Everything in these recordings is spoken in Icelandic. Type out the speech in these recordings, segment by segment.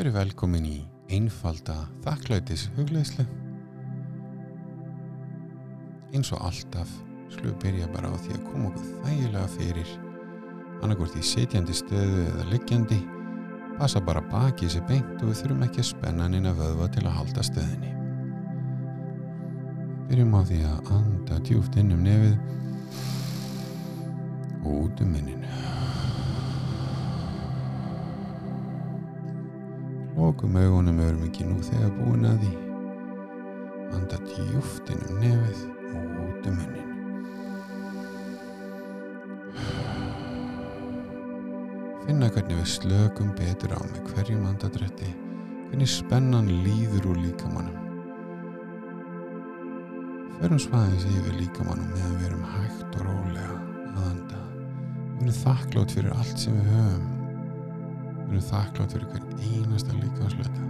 Verið velkomin í einfalda þakklætis hugleislu. Eins og alltaf við byrja bara á því að koma okkur þægilega fyrir annarkvort í sitjandi stöðu eða liggjandi passa bara bakið sér beint og við þurfum ekki að spenna neina vöðva til að halda stöðinni. Byrjum á því að anda djúft inn um nefið og út um minnin. Lókum augunum örum ekki nú þegar búin að því. Anda djúft inn um nefið og út um minnin. Finna hvernig við slökum betur á með hverjum andadrætti, hvernig spennan líður úr líkamannum. Förum svaðins yfir líkamannum meðan við erum hægt og rólega að anda. Við erum þakklátt fyrir allt sem við höfum. Við erum þakklátt fyrir hvern einasta líkamslöta.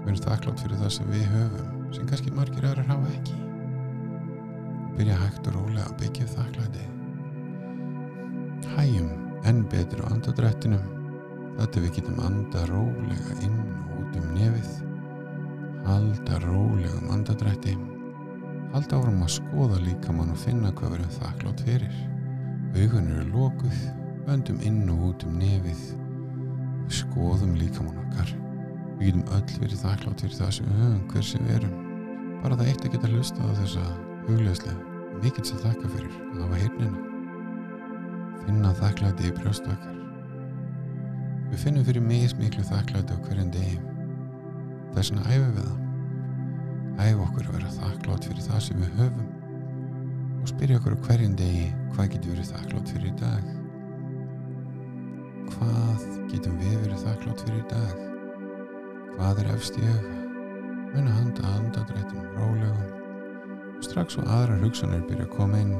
Við erum þakklátt fyrir það sem við höfum, sem kannski margir aðrar hafa ekki. Byrja hægt og rólega að byggja þakklæti. Hægjum enn betur á andadrættinum þetta við getum anda rólega inn og út um nefið halda rólega um andadrætti halda áfram að skoða líkamann og finna hvað verðum þakklátt fyrir augun eru lókuð öndum inn og út um nefið við skoðum líkamann okkar við getum öll verið þakklátt fyrir það sem við höfum hver sem við erum bara það eitt að geta hlusta á þessa hugleðslega mikill sem þakka fyrir að hafa heyrnina finna þakklæti í brjóstu okkar. Við finnum fyrir mismiklu þakklæti á hverjum degi. Það er svona æfi við það. Æfi okkur að vera þakklátt fyrir það sem við höfum og spyrja okkur á hverjum degi hvað getur verið þakklátt fyrir í dag. Hvað getum við verið þakklátt fyrir í dag? Hvað er efst í auga? Muna handa andadrættum rólegum og strax og aðrar hugsanir byrja að koma inn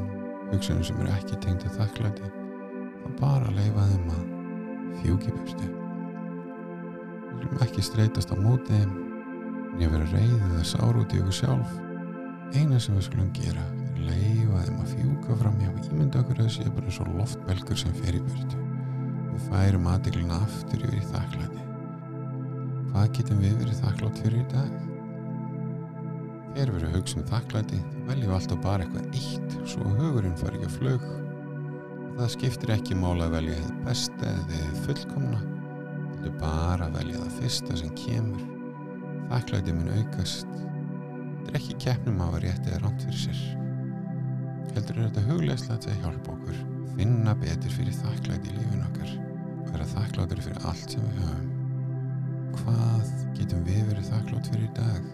hugsanir sem eru ekki tengd að þakklæti þá bara leifa þeim að fjúki burtu við viljum ekki streytast á móti þeim en vera reyðið eða sár út í okkur sjálf eina sem við skulum gera er leifa þeim að fjúka fram hjá ímynda okkur að sé bara og loftbelgur sem fer í burtu við færum aðdegluna aftur yfir í þakklæti. Hvað getum við verið þakklátt fyrir í dag? Þegar við erum hugsa um þakklæti þá veljum við alltaf bara eitthvað eitt svo hugurinn fari ekki að flög það skiptir ekki mála að velja þið besta eða þið fullkomna þú bara að velja það fyrsta sem kemur. Þakklæti mun aukast. Þetta er ekki keppnum að vera rétt eða ránt fyrir sér. Heldur er þetta huglegslega að hjálpa okkur finna betur fyrir þakklæti í lífin okkar og vera þakkláttur fyrir allt sem við höfum. Hvað getum við verið þakklátt fyrir í dag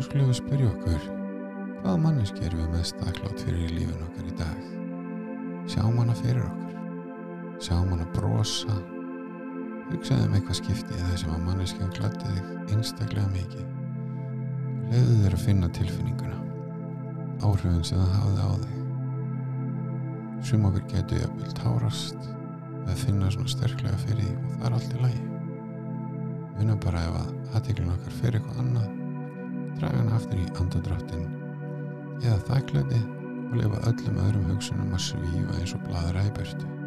Svo skulum við spyrja okkur, hvaða manneski erum við mest þakklátt fyrir í lífin okkar í dag? Sjáum hana fyrir okkur, sjáum hana brosa, hugsaðu um eitthvað skiptið þar sem að manneskjan gladdi þig einstaklega mikið. Leðu þér að finna tilfinninguna, áhrifin sem það hafði á þig. Sum okkur getur jafnvel tárast eða finna svona sterklega fyrir því og það er allt í lagi. Vinna bara ef að aðteklun okkar fyrir eitthvað annað, draga hana aftur í andadráttin eða þakklæti og lifa öllum öðrum hugsunum að svífa eins og bladra í burtu.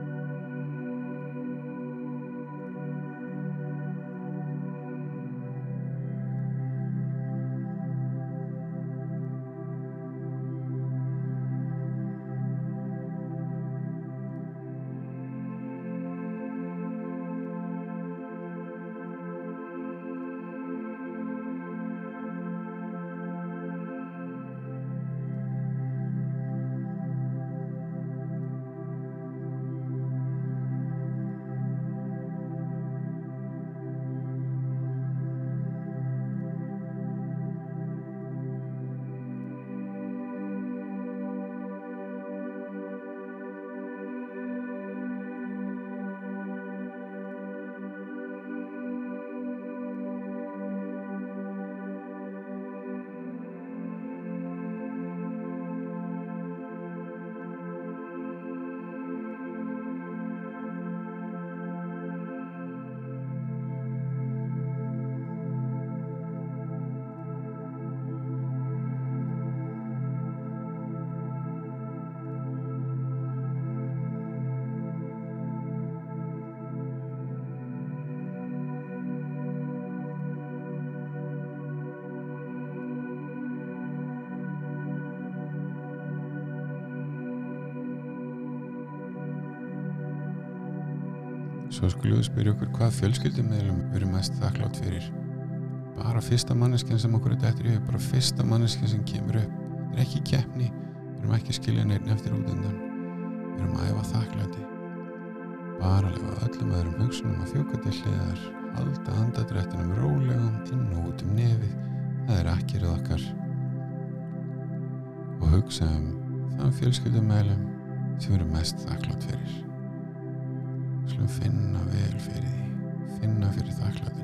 Svo skulum við spyrja okkur hvað fjölskyldummeðlum við erum mest þakklátt fyrir. Bara fyrsta manneskjan sem okkur er dættir í, bara fyrsta manneskjan sem kemur upp. Þetta er ekki keppni, við erum ekki skilja neitt eftir út undan. Við erum æfa þakklátti. Bara að lifa öllum öðrum hugsunum að fjúka til hliðar, halda andadrættinum rólegum inn og út um nefið. Það er akkirð okkar. Og hugsa um þann fjölskyldummeðlum sem við erum mest þakklátt fyrir skulum finna vel fyrir því. Finna fyrir þakklæðinu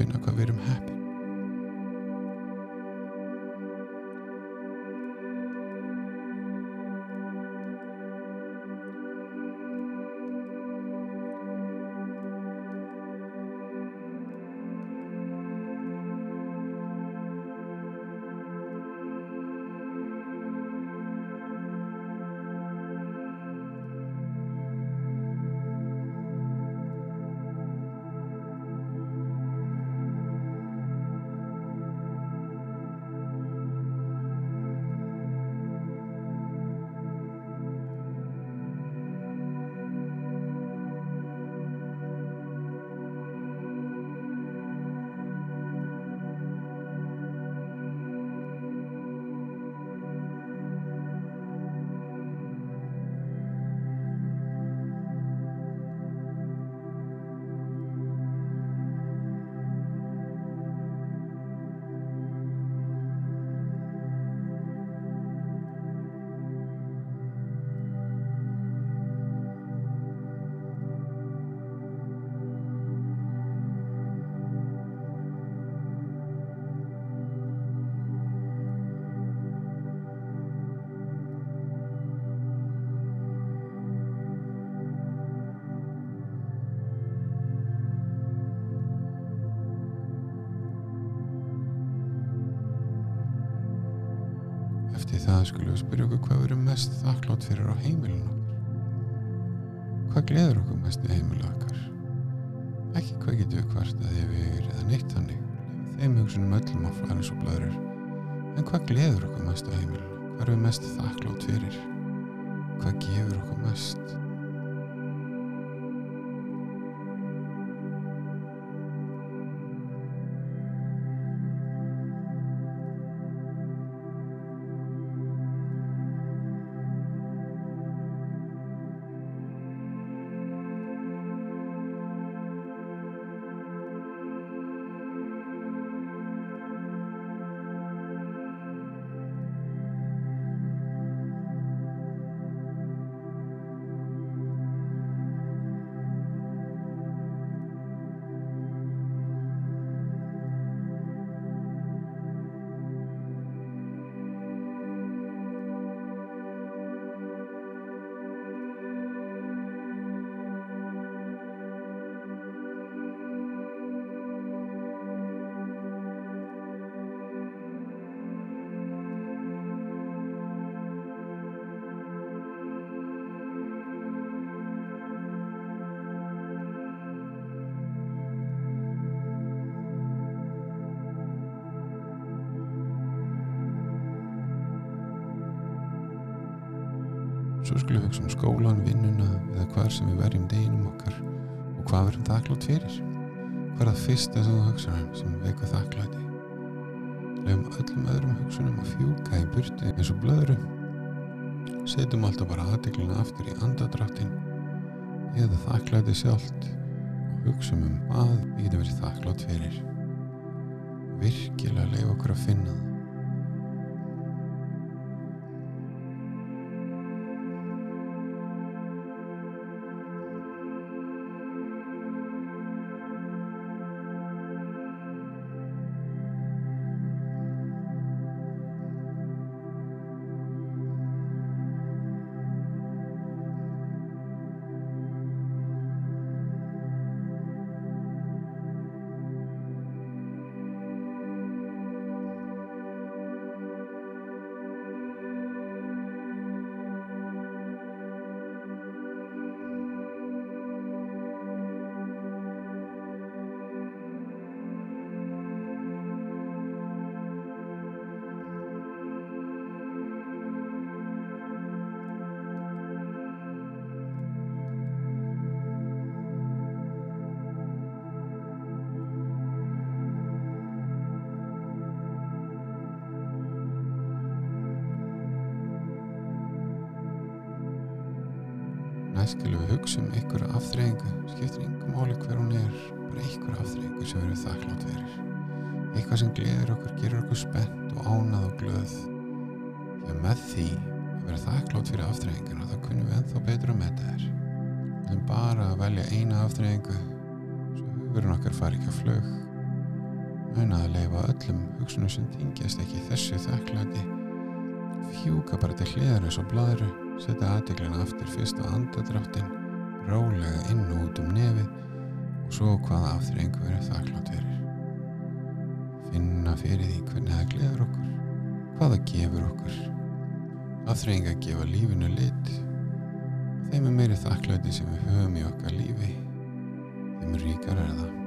finna hvað við erum heppin Það skulum við spyrja okkur hvað við erum mest þakklátt fyrir á heimilin okkar. Hvað gleður okkur mest í heimilin okkar? Ekki hvað getur við kvartað yfir eða neitt þannig. Þeim hugsunum öllum á flæðins og blöður. En hvað gleður okkur mest á heimilin? Hvað erum við mest þakklátt fyrir? Hvað gefur okkur mest? Svo skulum við hugsa um skólan, vinnuna eða hvar sem við verjum deginum okkar og hvað verðum þakklátt fyrir. Hvað er það fyrsta sem þú hugsa um sem veikur þakklæti? Leifum öllum öðrum hugsunum að fjúka í burti eins og blöðru. Setjum alltaf bara aðdegluna aftur í andadráttin eða þakklæti sjálft og hugsaum um hvað við getum verið þakklátt fyrir. Virkilega leif okkur að finna það. Skilum við hugsa um einhverja afþreyingu, skiptir yngum máli hver hún er, bara einhverja afþreyingu sem erum þakklátt fyrir. Eitthvað sem gleður okkur, gerur okkur spennt og ánað og glöð. Þegar með því að vera þakklátt fyrir afþreyinguna þá kunum við ennþá betur að metta þér. Viljum bara að velja eina afþreyingu svo hugurinn okkar fari ekki að flög. Muna að leifa öllum hugsunum sem tingjast ekki þessu þakklæti. Fjúka bara til hliðar eins og bladru setja aðdeglina aftur fyrst á andadráttin rólega inn og út um nefið og svo hvaða afþreyingu verið þakklátt fyrir. Finna fyrir því hvernig það gleður okkur hvaða gefur okkur. Afþreyinga gefa lífinu lit þeim er meiri þakklæti sem við höfum í okkar lífi þeim ríkar er það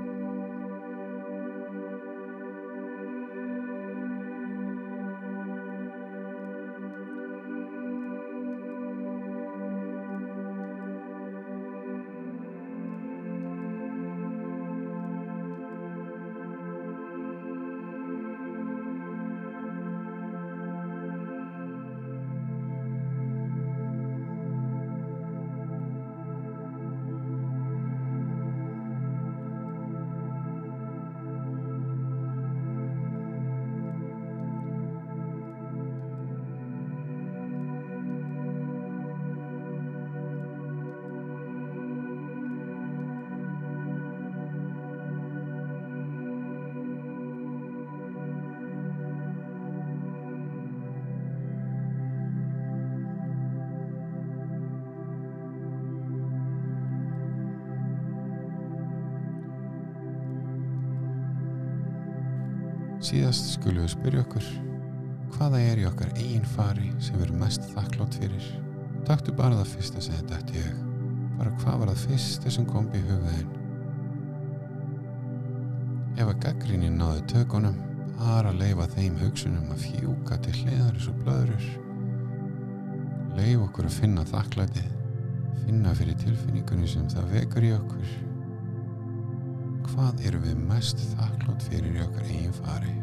Síðast skulum við spyrja okkur hvaða er í okkar eigin fari sem við erum mest þakklátt fyrir. Taktu bara það fyrsta sem þetta ætti ég. Bara hvað var það fyrsta sem kom í hugaðinn. Ef að gaggrinni náðu tökunum, bara leifa þeim hugsunum að fjúka til hliðar eins og blöðrur. Leif okkur að finna þakklætið, finna fyrir tilfinningunni sem það vekur í okkur hvað erum við mest þakklátt fyrir í okkar eigin fari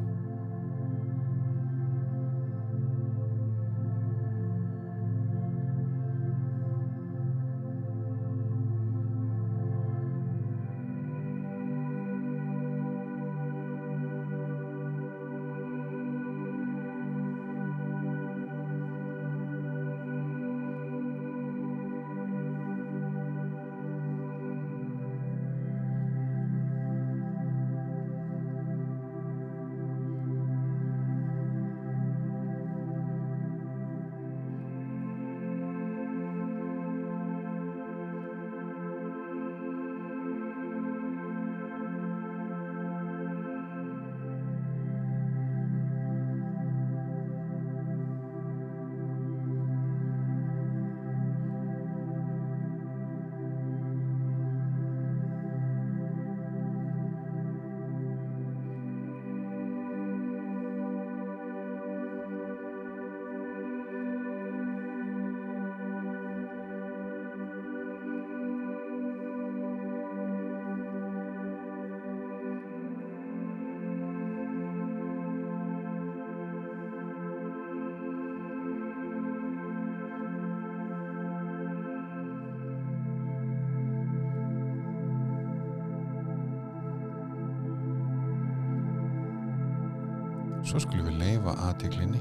svo skulum við leifa aðtiklinni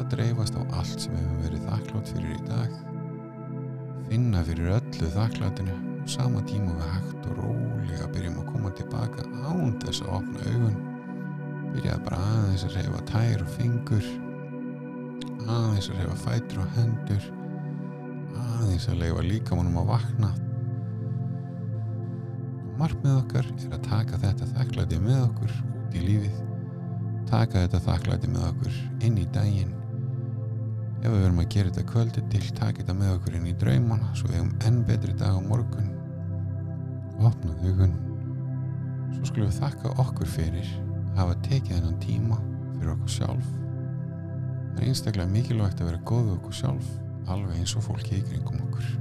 að dreifast á allt sem hefur verið þakklátt fyrir í dag. Finna fyrir öllu þakklátinu og sama tíma við hægt og rólega byrjum að koma tilbaka án þess að opna augun. Byrjaði bara aðeins að reyfa tær og fingur aðeins að reyfa fætur og hendur aðeins að leifa líkamannum að vakna. Og markmið okkar er að taka þetta þakklæti með okkur út í lífið taka þetta þakklæti með okkur inn í daginn. Ef við verum að gera þetta kvöldi til taka þetta með okkur inn í draumana svo við hefum enn betri dag á morgun. Opnað hugun svo skulum við þakka okkur fyrir að hafa tekið þennan tíma fyrir okkur sjálf. Það er einstaklega mikilvægt að vera góð okkur sjálf alveg eins og fólki í kringum okkur.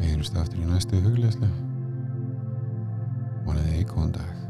Við heyrumst aftur í næstu hugleðslu vonaði í góðan dag